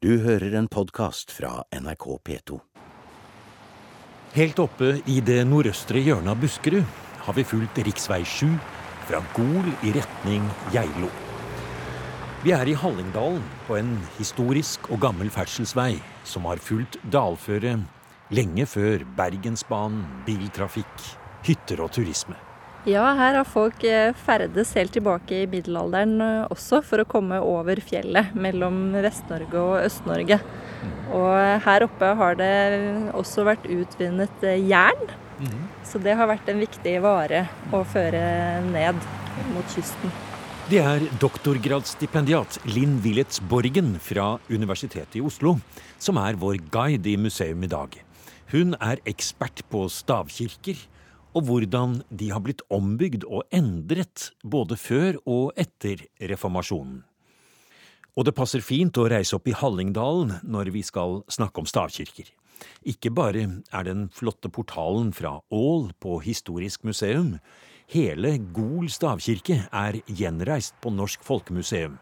Du hører en podkast fra NRK P2. Helt oppe i det nordøstre hjørnet av Buskerud har vi fulgt rv. 7 fra Gol i retning Geilo. Vi er i Hallingdalen, på en historisk og gammel ferdselsvei som har fulgt dalføre lenge før Bergensbanen, biltrafikk, hytter og turisme. Ja, her har folk eh, ferdes helt tilbake i middelalderen eh, også for å komme over fjellet mellom Vest-Norge og Øst-Norge. Og her oppe har det også vært utvinnet eh, jern. Så det har vært en viktig vare å føre ned mot kysten. Det er doktorgradsstipendiat Linn Willets Borgen fra Universitetet i Oslo som er vår guide i museum i dag. Hun er ekspert på stavkirker og hvordan de har blitt ombygd og endret både før og etter reformasjonen. Og det passer fint å reise opp i Hallingdalen når vi skal snakke om stavkirker. Ikke bare er den flotte portalen fra Ål på Historisk museum, hele Gol stavkirke er gjenreist på Norsk Folkemuseum.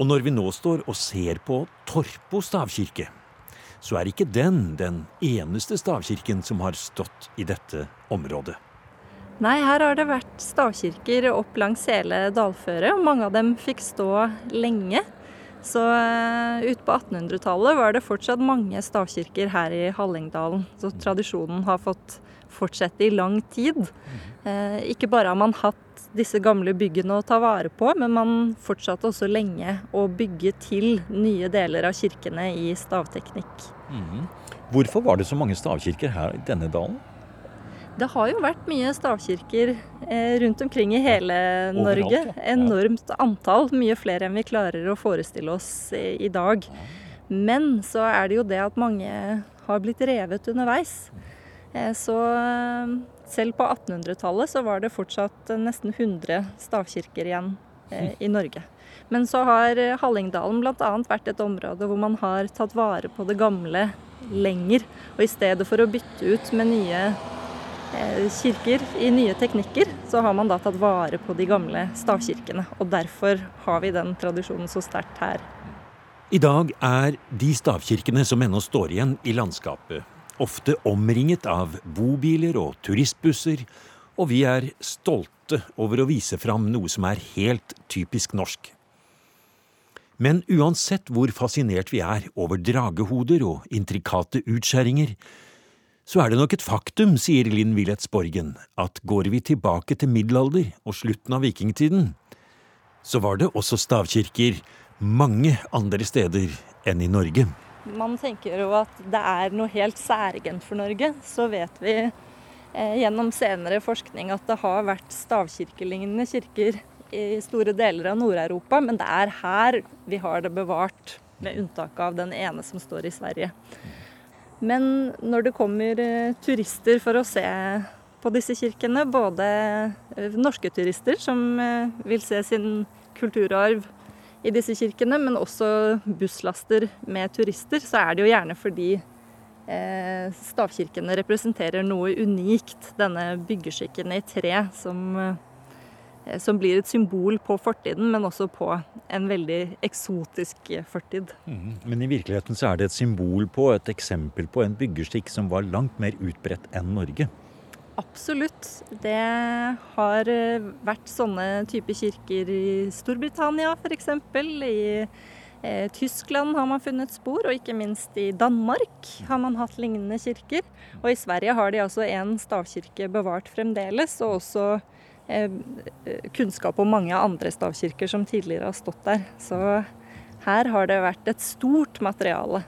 Og når vi nå står og ser på Torpo stavkirke, så er ikke den den eneste stavkirken som har stått i dette området. Nei, her har det vært stavkirker opp langs hele dalføret, og mange av dem fikk stå lenge. Så uh, ut på 1800-tallet var det fortsatt mange stavkirker her i Hallingdalen. Så tradisjonen har fått fortsette i lang tid. Uh, ikke bare har man hatt disse gamle byggene å ta vare på, men man fortsatte også lenge å bygge til nye deler av kirkene i stavteknikk. Mm. Hvorfor var det så mange stavkirker her i denne dalen? Det har jo vært mye stavkirker eh, rundt omkring i hele Overalt, Norge. Enormt antall. Mye flere enn vi klarer å forestille oss i, i dag. Men så er det jo det at mange har blitt revet underveis. Eh, så eh, selv på 1800-tallet så var det fortsatt eh, nesten 100 stavkirker igjen i Norge. Men så har Hallingdalen bl.a. vært et område hvor man har tatt vare på det gamle lenger. Og i stedet for å bytte ut med nye kirker i nye teknikker, så har man da tatt vare på de gamle stavkirkene. Og derfor har vi den tradisjonen så sterkt her. I dag er de stavkirkene som ennå står igjen i landskapet, ofte omringet av bobiler og turistbusser, og vi er stolte over å vise fram noe som er helt typisk norsk. Men uansett hvor fascinert vi er over dragehoder og intrikate utskjæringer, så er det nok et faktum, sier Linn Willetsborgen, at går vi tilbake til middelalder og slutten av vikingtiden, så var det også stavkirker mange andre steder enn i Norge. Man tenker jo at det er noe helt særegent for Norge. Så vet vi eh, gjennom senere forskning at det har vært stavkirkelignende kirker i store deler av Nord-Europa, men det er her vi har det bevart, med unntak av den ene som står i Sverige. Men når det kommer eh, turister for å se på disse kirkene, både eh, norske turister som eh, vil se sin kulturarv i disse kirkene, men også busslaster med turister, så er det jo gjerne fordi eh, stavkirkene representerer noe unikt. Denne byggeskikken i tre som, eh, som blir et symbol på fortiden, men også på en veldig eksotisk fortid. Mm. Men i virkeligheten så er det et symbol på, et eksempel på en byggeskikk som var langt mer utbredt enn Norge. Absolutt. Det har eh, vært sånne typer kirker i Storbritannia f.eks. I eh, Tyskland har man funnet spor, og ikke minst i Danmark har man hatt lignende kirker. Og i Sverige har de altså en stavkirke bevart fremdeles, og også eh, kunnskap om mange andre stavkirker som tidligere har stått der. Så her har det vært et stort materiale.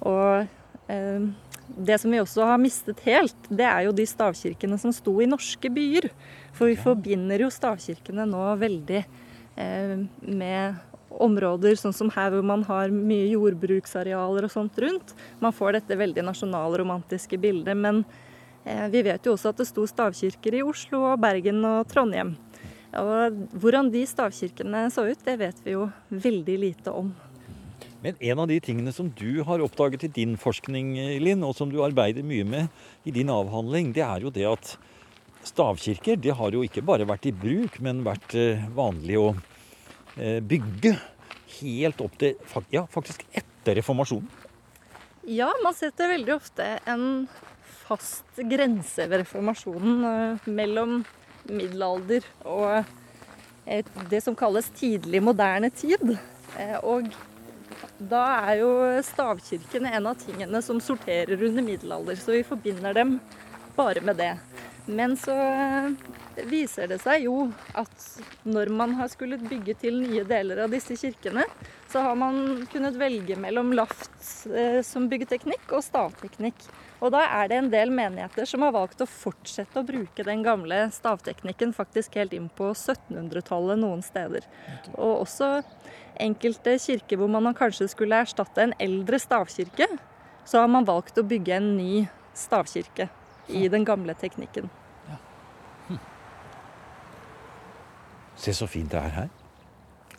Og eh, det som vi også har mistet helt, det er jo de stavkirkene som sto i norske byer. For vi forbinder jo stavkirkene nå veldig eh, med områder sånn som her hvor man har mye jordbruksarealer og sånt rundt. Man får dette veldig nasjonalromantiske bildet. Men eh, vi vet jo også at det sto stavkirker i Oslo og Bergen og Trondheim. Og hvordan de stavkirkene så ut, det vet vi jo veldig lite om. Men en av de tingene som du har oppdaget i din forskning, Linn, og som du arbeider mye med i din avhandling, det er jo det at stavkirker det har jo ikke bare vært i bruk, men vært eh, vanlig å eh, bygge helt opp til ja, faktisk etter reformasjonen? Ja, man setter veldig ofte en fast grense ved reformasjonen eh, mellom middelalder og det som kalles tidlig moderne tid. Og da er jo stavkirkene en av tingene som sorterer under middelalder, så vi forbinder dem bare med det. Men så eh, viser det seg jo at når man har skullet bygge til nye deler av disse kirkene, så har man kunnet velge mellom laft eh, som byggeteknikk og stavteknikk. Og da er det en del menigheter som har valgt å fortsette å bruke den gamle stavteknikken faktisk helt inn på 1700-tallet noen steder. Og også enkelte kirker hvor man kanskje skulle erstatte en eldre stavkirke, så har man valgt å bygge en ny stavkirke i den gamle teknikken. Se så fint det er her.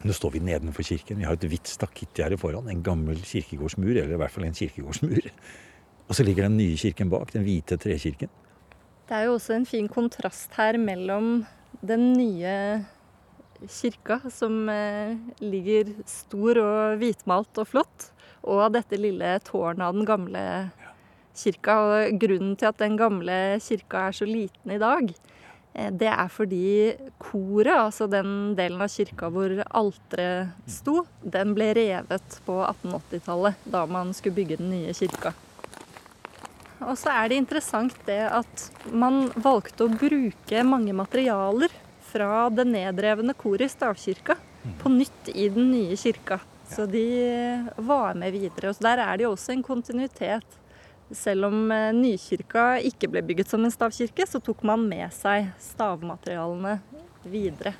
Nå står vi nedenfor kirken. Vi har et hvitt stakittgjerde foran. En gammel kirkegårdsmur, eller i hvert fall en kirkegårdsmur. Og så ligger den nye kirken bak, den hvite trekirken. Det er jo også en fin kontrast her mellom den nye kirka, som eh, ligger stor og hvitmalt og flott, og dette lille tårnet av den gamle kirka. Og grunnen til at den gamle kirka er så liten i dag, det er fordi koret, altså den delen av kirka hvor alteret sto, den ble revet på 1880-tallet, da man skulle bygge den nye kirka. Og så er det interessant det at man valgte å bruke mange materialer fra det nedrevne koret i stavkirka på nytt i den nye kirka. Så de var med videre. Og så der er det jo også en kontinuitet. Selv om eh, nykirka ikke ble bygget som en stavkirke, så tok man med seg stavmaterialene videre.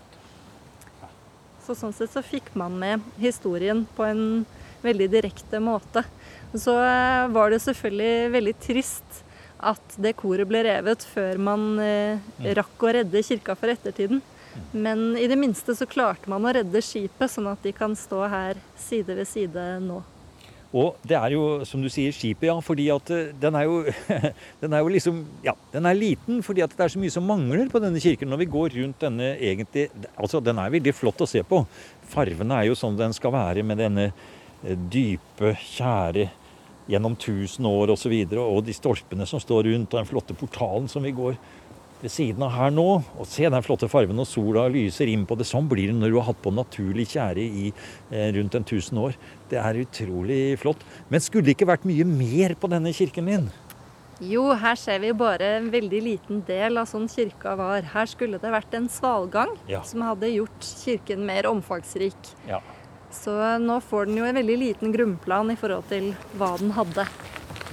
Så sånn sett så fikk man med historien på en veldig direkte måte. Så eh, var det selvfølgelig veldig trist at det koret ble revet før man eh, rakk å redde kirka for ettertiden. Men i det minste så klarte man å redde skipet, sånn at de kan stå her side ved side nå. Og det er jo, som du sier, skipet, ja. Fordi at eh, den er jo Den er jo liksom Ja, den er liten fordi at det er så mye som mangler på denne kirken. Når vi går rundt denne egentlig Altså, den er veldig flott å se på. Farvene er jo sånn den skal være med denne eh, dype, kjære gjennom tusen år osv. Og, så og de stolpene som står rundt, og den flotte portalen som vi går ved siden av her nå. Og se den flotte fargen når sola lyser inn på det. Sånn blir det når du har hatt på naturlig tjære i eh, rundt en tusen år. Det er utrolig flott. Men skulle det ikke vært mye mer på denne kirken din? Jo, her ser vi bare en veldig liten del av sånn kirka var. Her skulle det vært en svalgang Ja. som hadde gjort kirken mer omfangsrik. Ja. Så nå får den jo en veldig liten grunnplan i forhold til hva den hadde.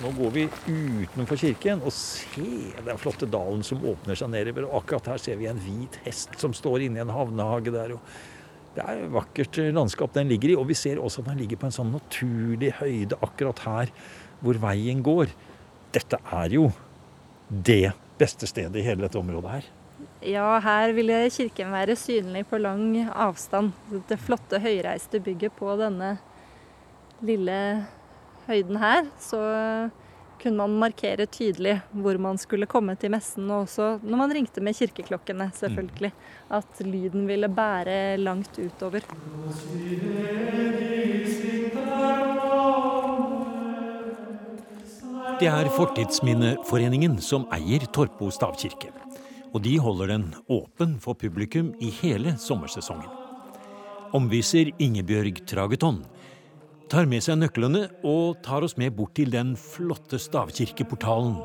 Nå går vi utenfor kirken og ser den flotte dalen som åpner seg nedover. Og akkurat her ser vi en hvit hest som står inne i en havnehage der. Det er et vakkert landskap den ligger i. Og vi ser også at den ligger på en sånn naturlig høyde akkurat her hvor veien går. Dette er jo det beste stedet i hele dette området her. Ja, her ville kirken være synlig på lang avstand. Det flotte høyreiste bygget på denne lille høyden her, så kunne man markere tydelig hvor man skulle komme til messen, og også når man ringte med kirkeklokkene, selvfølgelig. At lyden ville bære langt utover. Det er Fortidsminneforeningen som eier Torpo stavkirke. Og de holder den åpen for publikum i hele sommersesongen. Omviser Ingebjørg Trageton tar med seg nøklene og tar oss med bort til den flotte stavkirkeportalen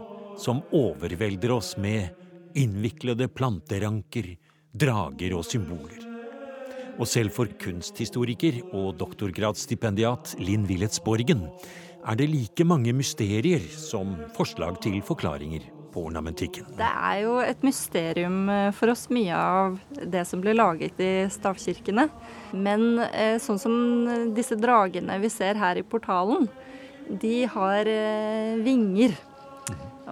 som overvelder oss med innviklede planteranker, drager og symboler. Og selv for kunsthistoriker og doktorgradsstipendiat Linn Willets Borgen er det like mange mysterier som forslag til forklaringer på ornamentikken. Det er jo et mysterium eh, for oss mye av det som ble laget i stavkirkene. Men eh, sånn som disse dragene vi ser her i portalen, de har eh, vinger.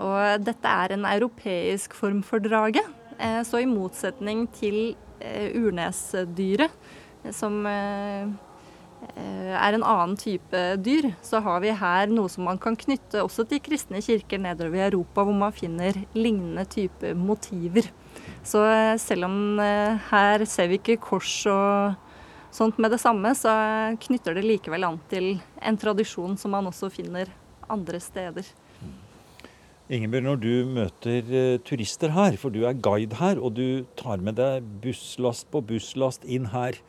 Og dette er en europeisk form for drage. Så i motsetning til urnesdyret, som er en annen type dyr, så har vi her noe som man kan knytte også til kristne kirker nedover i Europa, hvor man finner lignende type motiver. Så eh, selv om eh, her ser vi ikke kors og, sånt med det samme, så knytter det likevel an til en tradisjon som man også finner andre steder. Ingebjørg, når du møter turister her, for du er guide her, og du tar med deg busslast på busslast inn her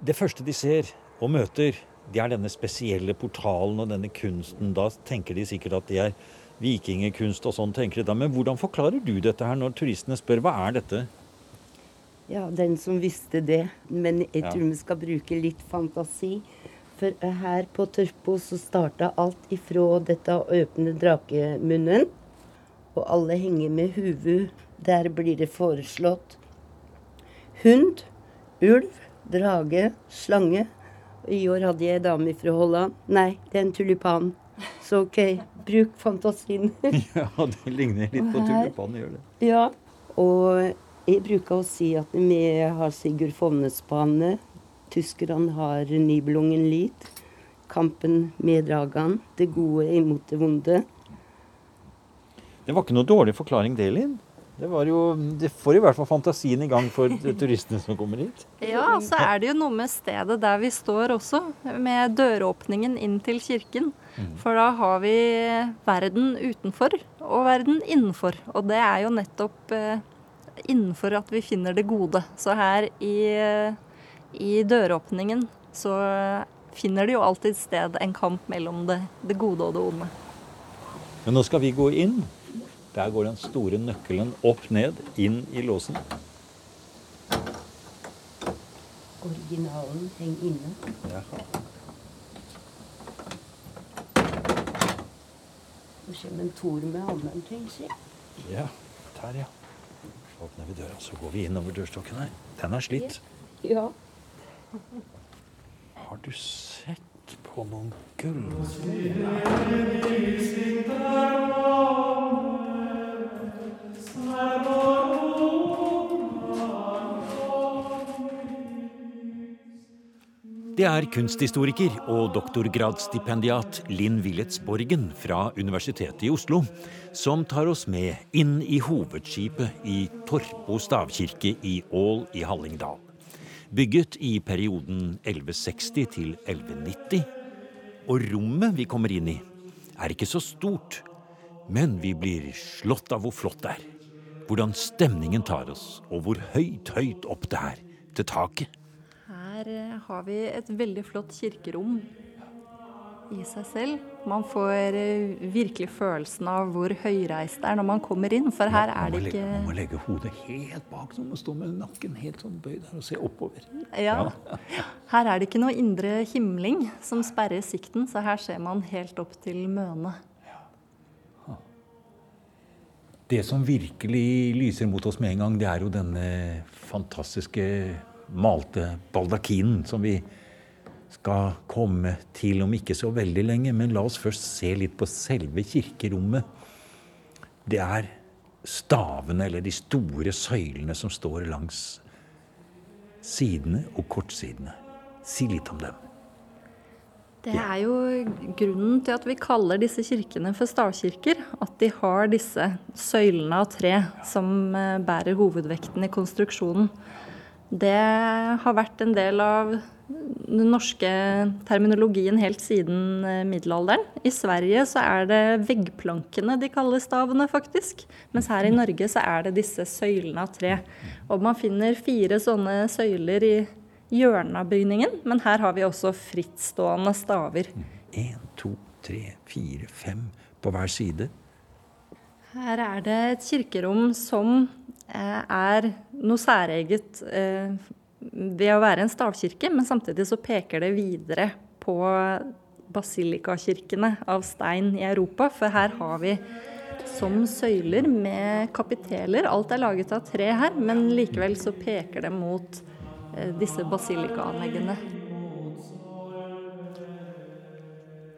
Det første de ser og møter, det er denne spesielle portalen og denne kunsten. Da tenker de sikkert at det er vikingekunst og sånn, tenker de da. Men hvordan forklarer du dette her når turistene spør hva er dette? Ja, den som visste det. Men jeg tror vi skal bruke litt fantasi. For her på Tørpo så starta alt ifra dette å åpne drakemunnen. Og alle henger med huvu. Der blir det foreslått hund, ulv, drage, slange. I år hadde jeg ei dame fra Holland. Nei, det er en tulipan. Så OK, bruk fantasien. ja, det ligner litt på tulipanen, gjør det. Ja. Og jeg bruker å si at vi har Sigurd Fovnesbane. Tyskerne har Nibelungen Lied. Kampen med Dragan. Det gode imot det vonde. Det var ikke noe dårlig forklaring, det, Linn. Det, var jo, det får i hvert fall fantasien i gang for turistene som kommer hit. Ja, så er det jo noe med stedet der vi står også, med døråpningen inn til kirken. Mm. For da har vi verden utenfor og verden innenfor. Og det er jo nettopp eh, innenfor at vi finner det gode. Så her i, i døråpningen så finner det jo alltid sted en kamp mellom det, det gode og det onde. Men nå skal vi gå inn. Der går den store nøkkelen opp ned, inn i låsen. Originalen henger inne. Jaha. Nå kommer en Tor med hammeren, tenker jeg. Ja, der, ja. Så åpner vi døra, så går vi inn over dørstokken her. Den er slitt. Ja. Har du sett på noen gull? Det er kunsthistoriker og doktorgradsstipendiat Linn Willets Borgen fra Universitetet i Oslo som tar oss med inn i hovedskipet i Torpo stavkirke i Ål i Hallingdal. Bygget i perioden 1160 til 1190. Og rommet vi kommer inn i, er ikke så stort, men vi blir slått av hvor flott det er. Hvordan stemningen tar oss, og hvor høyt, høyt opp det er til taket. Har vi et veldig flott kirkerom i seg selv. Man får eh, virkelig følelsen av hvor høyreist det er når man kommer inn, for her er det ikke Man må legge hodet helt bak, sånn må stå med nakken helt sånn bøyd her og se oppover. Ja. Her er det ikke noe indre himling som sperrer sikten, så her ser man helt opp til mønet. Det som virkelig lyser mot oss med en gang, det er jo denne fantastiske malte baldakinen som vi skal komme til om ikke så veldig lenge. Men la oss først se litt på selve kirkerommet. Det er stavene, eller de store søylene, som står langs sidene og kortsidene. Si litt om dem. Det er jo grunnen til at vi kaller disse kirkene for stavkirker. At de har disse søylene av tre som eh, bærer hovedvekten i konstruksjonen. Det har vært en del av den norske terminologien helt siden eh, middelalderen. I Sverige så er det veggplankene de kaller stavene, faktisk. Mens her i Norge så er det disse søylene av tre. Og man finner fire sånne søyler i hjørnet av bygningen, men her har vi også frittstående staver. Én, to, tre, fire, fem på hver side. Her er det et kirkerom som er noe særeget eh, ved å være en stavkirke, men samtidig så peker det videre på basilikakirkene av stein i Europa. For her har vi som søyler med kapiteler. Alt er laget av tre her, men likevel så peker det mot eh, disse basilikaanleggene.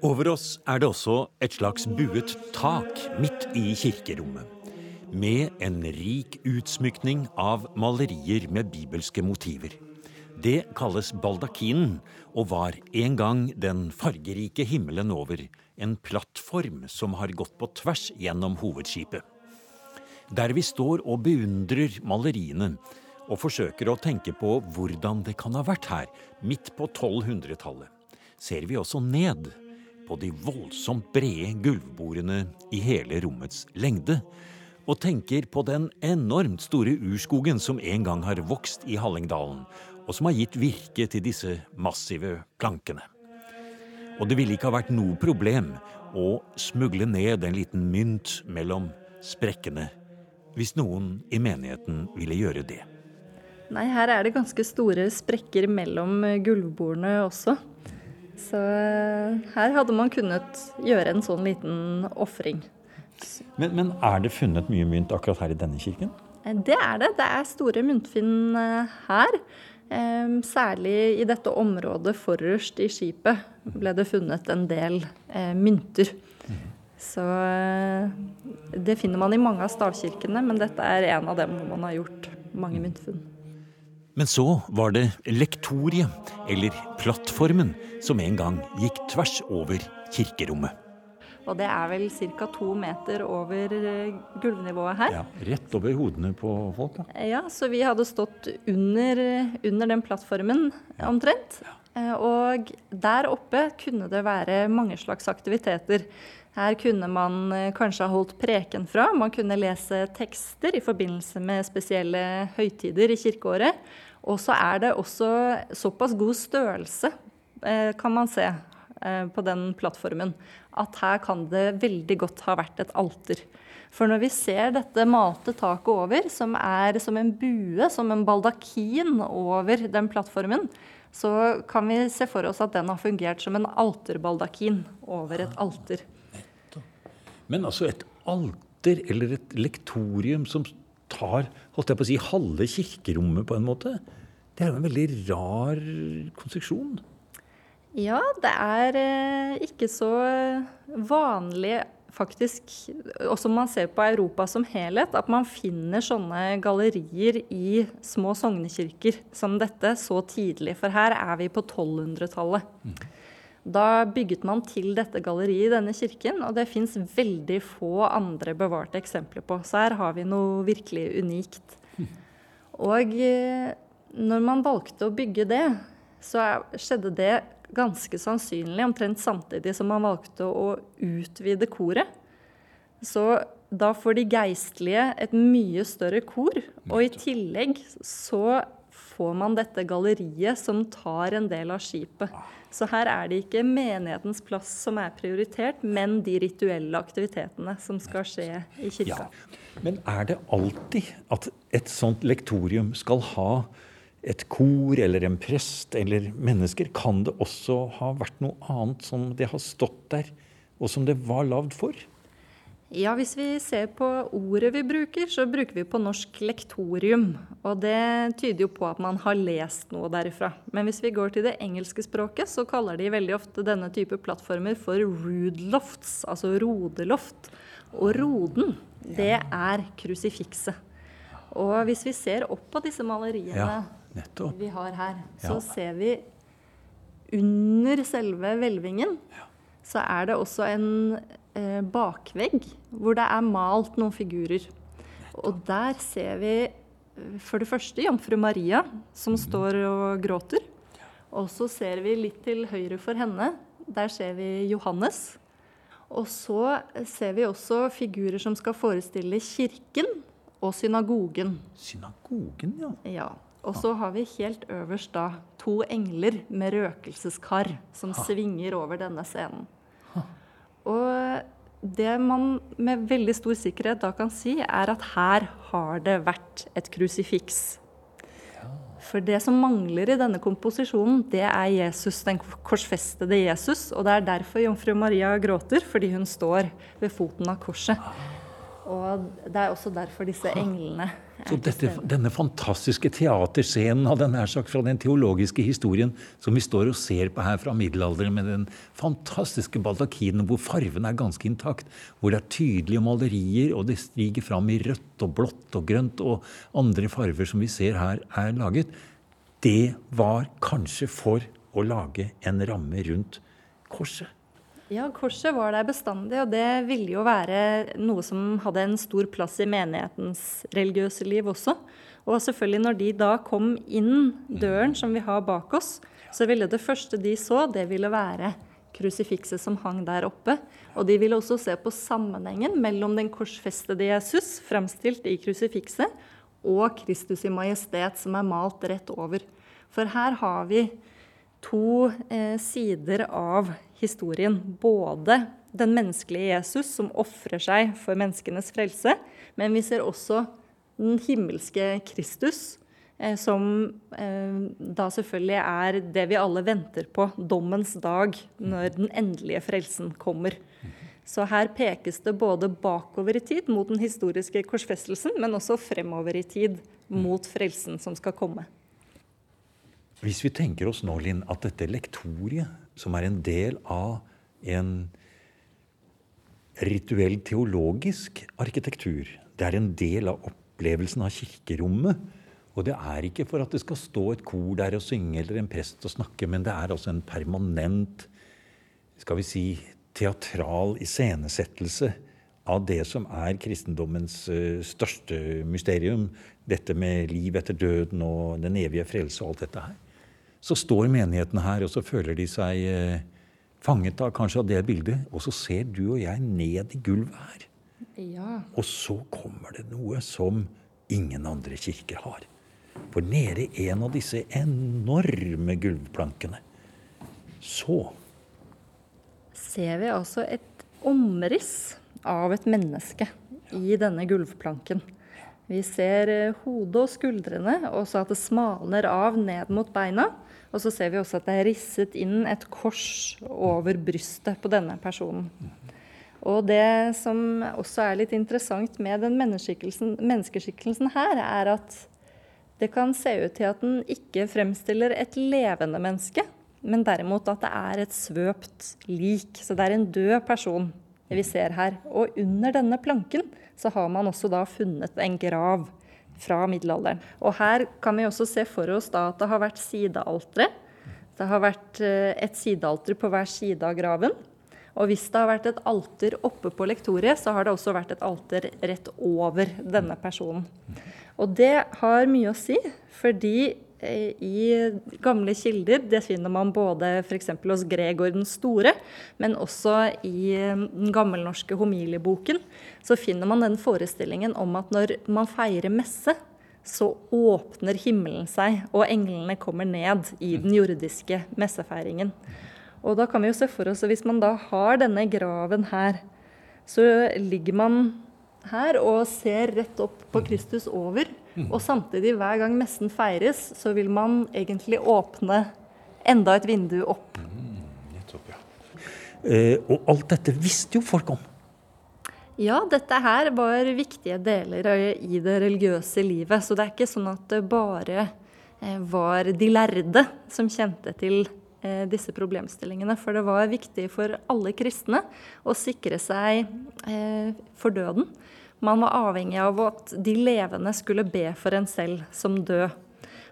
Over oss er det også et slags buet tak midt i kirkerommet. Med en rik utsmykning av malerier med bibelske motiver. Det kalles baldakinen, og var en gang den fargerike himmelen over, en plattform som har gått på tvers gjennom hovedskipet. Der vi står og beundrer maleriene, og forsøker å tenke på hvordan det kan ha vært her, midt på 1200-tallet, ser vi også ned på de voldsomt brede gulvbordene i hele rommets lengde, og tenker på den enormt store urskogen som en gang har vokst i Hallingdalen, og som har gitt virke til disse massive plankene. Og det ville ikke ha vært noe problem å smugle ned en liten mynt mellom sprekkene hvis noen i menigheten ville gjøre det. Nei, her er det ganske store sprekker mellom gulvbordene også. Så eh, her hadde man kunnet gjøre en sånn liten ofring. Men, men, er det funnet mye mynt akkurat her i denne kirken? Eh, det er det. Det er store myntfinn eh, her. Særlig i dette området forrest i skipet ble det funnet en del mynter. Så det finner man i mange av stavkirkene, men dette er en av dem hvor man har gjort mange myntfunn. Men så var det lektoriet, eller plattformen, som en gang gikk tvers over kirkerommet. Og det er vel ca. to meter over eh, gulvnivået her. Ja, Rett over hodene på folk, da. Ja, så vi hadde stått under, under den plattformen ja. omtrent. Ja. Eh, og der oppe kunne det være mange slags aktiviteter. Her kunne man eh, kanskje ha holdt preken fra. Man kunne lese tekster i forbindelse med spesielle høytider i kirkeåret. Og så er det også såpass god størrelse, eh, kan man se eh, på den plattformen, at her kan det veldig godt ha vært et alter. For når vi ser dette malte taket over, som er som en bue, som en baldakin over den plattformen, så kan vi se for oss at den har fungert som en alterbaldakin over et alter. Men altså et alter eller et lektorium som tar holdt jeg på å si, halve kirkerommet på en måte. Det er jo en veldig rar konstruksjon. Ja, det er eh, ikke så vanlig faktisk, også man ser på Europa som helhet, at man finner sånne gallerier i små sognekirker som dette så tidlig. For her er vi på 1200-tallet. Mm. Da bygget man til dette galleriet i denne kirken, og det fins veldig få andre bevarte eksempler på. Så her har vi noe virkelig unikt. Og eh, når man valgte å bygge det, så skjedde det ganske sannsynlig omtrent samtidig som man valgte å utvide koret. Så da får de geistlige et mye større kor, og i tillegg så får man dette galleriet som tar en del av skipet. Så her er det ikke menighetens plass som er prioritert, men de rituelle aktivitetene som skal skje i kirka. Ja. Men er det alltid at et sånt lektorium skal ha et kor eller en prest eller mennesker? Kan det også ha vært noe annet som det har stått der, og som det var lagd for? Ja, Hvis vi ser på ordet vi bruker, så bruker vi på norsk lektorium. Og det tyder jo på at man har lest noe derifra. Men hvis vi går til det engelske språket, så kaller de veldig ofte denne type plattformer for roodlofts, altså rodeloft. Og roden, det er krusifikset. Og hvis vi ser opp på disse maleriene ja, vi har her, så ja. ser vi under selve hvelvingen så er det også en eh, bakvegg hvor det er malt noen figurer. Og der ser vi eh, for det første jomfru Maria som mm. står og gråter. Og så ser vi litt til høyre for henne. Der ser vi Johannes. Og så ser vi også figurer som skal forestille kirken og synagogen. Synagogen, ja. ja. Og så har vi helt øverst da to engler med røkelseskar som ha. svinger over denne scenen. Ha. Og det man med veldig stor sikkerhet da kan si, er at her har det vært et krusifiks. For det som mangler i denne komposisjonen, det er Jesus, den korsfestede Jesus. Og det er derfor jomfru Maria gråter, fordi hun står ved foten av korset. Og det er også derfor disse englene så dette, denne fantastiske teaterscenen hadde nær sagt fra den teologiske historien som vi står og ser på her fra middelalderen, med den fantastiske baldakinen hvor farven er ganske intakt, hvor det er tydelige malerier, og det stiger fram i rødt og blått og grønt og andre farver som vi ser her er laget, det var kanskje for å lage en ramme rundt korset. Ja, korset var der bestandig, og det ville jo være noe som hadde en stor plass i menighetens religiøse liv også. Og selvfølgelig når de da kom inn døren som vi har bak oss, så ville det første de så, det ville være krusifikset som hang der oppe. Og de ville også se på sammenhengen mellom den korsfestede Jesus, fremstilt i krusifikset, og Kristus i majestet, som er malt rett over. For her har vi to eh, sider av historien. Både den menneskelige Jesus som ofrer seg for menneskenes frelse, men vi ser også den himmelske Kristus, eh, som eh, da selvfølgelig er det vi alle venter på, dommens dag, når den endelige frelsen kommer. Så her pekes det både bakover i tid mot den historiske korsfestelsen, men også fremover i tid mot frelsen som skal komme. Hvis vi tenker oss nå, Linn, at dette lektoriet, som er en del av en rituell teologisk arkitektur, det er en del av opplevelsen av kirkerommet. Og det er ikke for at det skal stå et kor der og synge eller en prest og snakke, men det er altså en permanent skal vi si, teatral iscenesettelse av det som er kristendommens uh, største mysterium, dette med liv etter døden og den evige frelse og alt dette her, så står menighetene her, og så føler de seg uh, fanget av kanskje av det bildet. Og så ser du og jeg ned i gulvet her. Ja. Og så kommer det noe som ingen andre kirker har. For nede i en av disse enorme gulvplankene så ser vi altså et omriss av et menneske i denne gulvplanken. Vi ser eh, hodet og skuldrene, og så at det smalner av ned mot beina. Og så ser vi også at det er risset inn et kors over brystet på denne personen. Og det som også er litt interessant med den menneskeskikkelsen her, er at det kan se ut til at den ikke fremstiller et levende menneske, men derimot at det er et svøpt lik. Så det er en død person vi ser her. Og under denne planken så har man også da funnet en grav fra middelalderen. Og her kan vi også se for oss da at det har vært sidealtre. Det har vært eh, et sidealter på hver side av graven. Og hvis det har vært et alter oppe på lektoriet, så har det også vært et alter rett over denne personen. Og det har mye å si, fordi i gamle kilder. Det finner man både f.eks. hos Gregor den store, men også i eh, den gammelnorske homilieboken. Så finner man den forestillingen om at når man feirer messe, så åpner himmelen seg, og englene kommer ned i den jordiske messefeiringen. Og da kan vi jo se for oss hvis man da har denne graven her, så ligger man her og ser rett opp på Kristus over. Og samtidig, hver gang messen feires, så vil man egentlig åpne enda et vindu opp. Mm, nettopp, ja. Eh, og alt dette visste jo folk om. Ja, dette her var viktige deler i det religiøse livet. Så det er ikke sånn at det bare eh, var de lærde som kjente til eh, disse problemstillingene. For det var viktig for alle kristne å sikre seg eh, for døden. Man var avhengig av at de levende skulle be for en selv som død.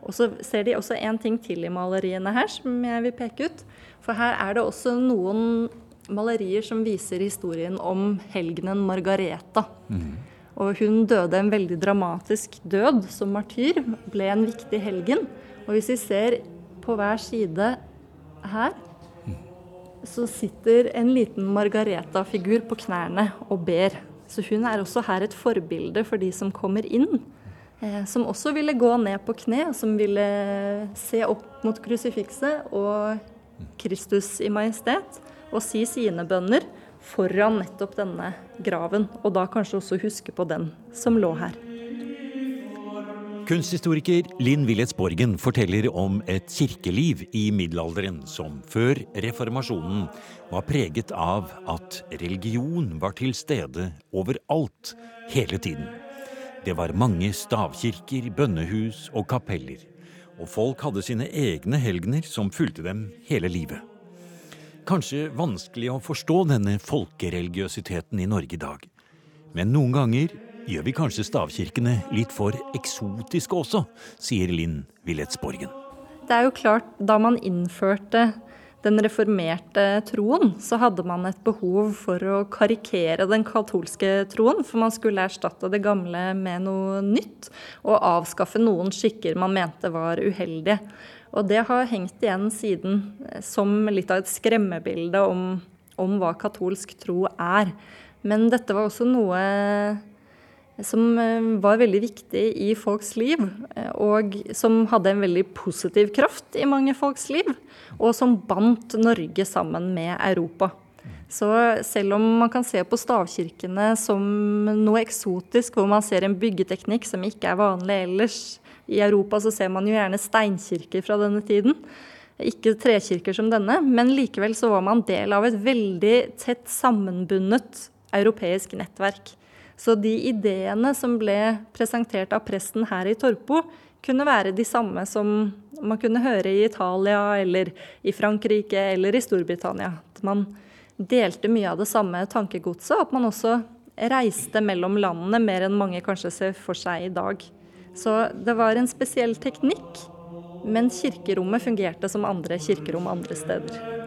Og så ser de også en ting til i maleriene her som jeg vil peke ut. For her er det også noen malerier som viser historien om helgenen Margareta. Mm. Og hun døde en veldig dramatisk død som martyr, ble en viktig helgen. Og hvis vi ser på hver side her, så sitter en liten Margareta-figur på knærne og ber. Så hun er også her et forbilde for de som kommer inn. Eh, som også ville gå ned på kne, som ville se opp mot krusifikset og Kristus i majestet, og si sine bønner foran nettopp denne graven. Og da kanskje også huske på den som lå her. Kunsthistoriker Linn Willets Borgen forteller om et kirkeliv i middelalderen som før reformasjonen var preget av at religion var til stede overalt hele tiden. Det var mange stavkirker, bønnehus og kapeller, og folk hadde sine egne helgener som fulgte dem hele livet. Kanskje vanskelig å forstå denne folkereligiøsiteten i Norge i dag, men noen ganger gjør vi kanskje stavkirkene litt for eksotiske også, sier Linn Willetsborgen. Det er jo klart, da man innførte den reformerte troen, så hadde man et behov for å karikere den katolske troen. For man skulle erstatte det gamle med noe nytt, og avskaffe noen skikker man mente var uheldige. Og det har hengt igjen siden som litt av et skremmebilde om, om hva katolsk tro er. Men dette var også noe som eh, var veldig viktig i folks liv, eh, og som hadde en veldig positiv kraft i mange folks liv, og som bandt Norge sammen med Europa. Så selv om man kan se på stavkirkene som noe eksotisk, hvor man ser en byggeteknikk som ikke er vanlig ellers i Europa, så ser man jo gjerne steinkirker fra denne tiden. Ikke trekirker som denne, men likevel så var man del av et veldig tett sammenbundet europeisk nettverk. Så de ideene som ble presentert av presten her i Torpo, kunne være de samme som man kunne høre i Italia eller i Frankrike eller i Storbritannia. At man delte mye av det samme tankegodset, at man også reiste mellom landene mer enn mange kanskje ser for seg i dag. Så det var en spesiell teknikk, men kirkerommet fungerte som andre kirkerom andre steder.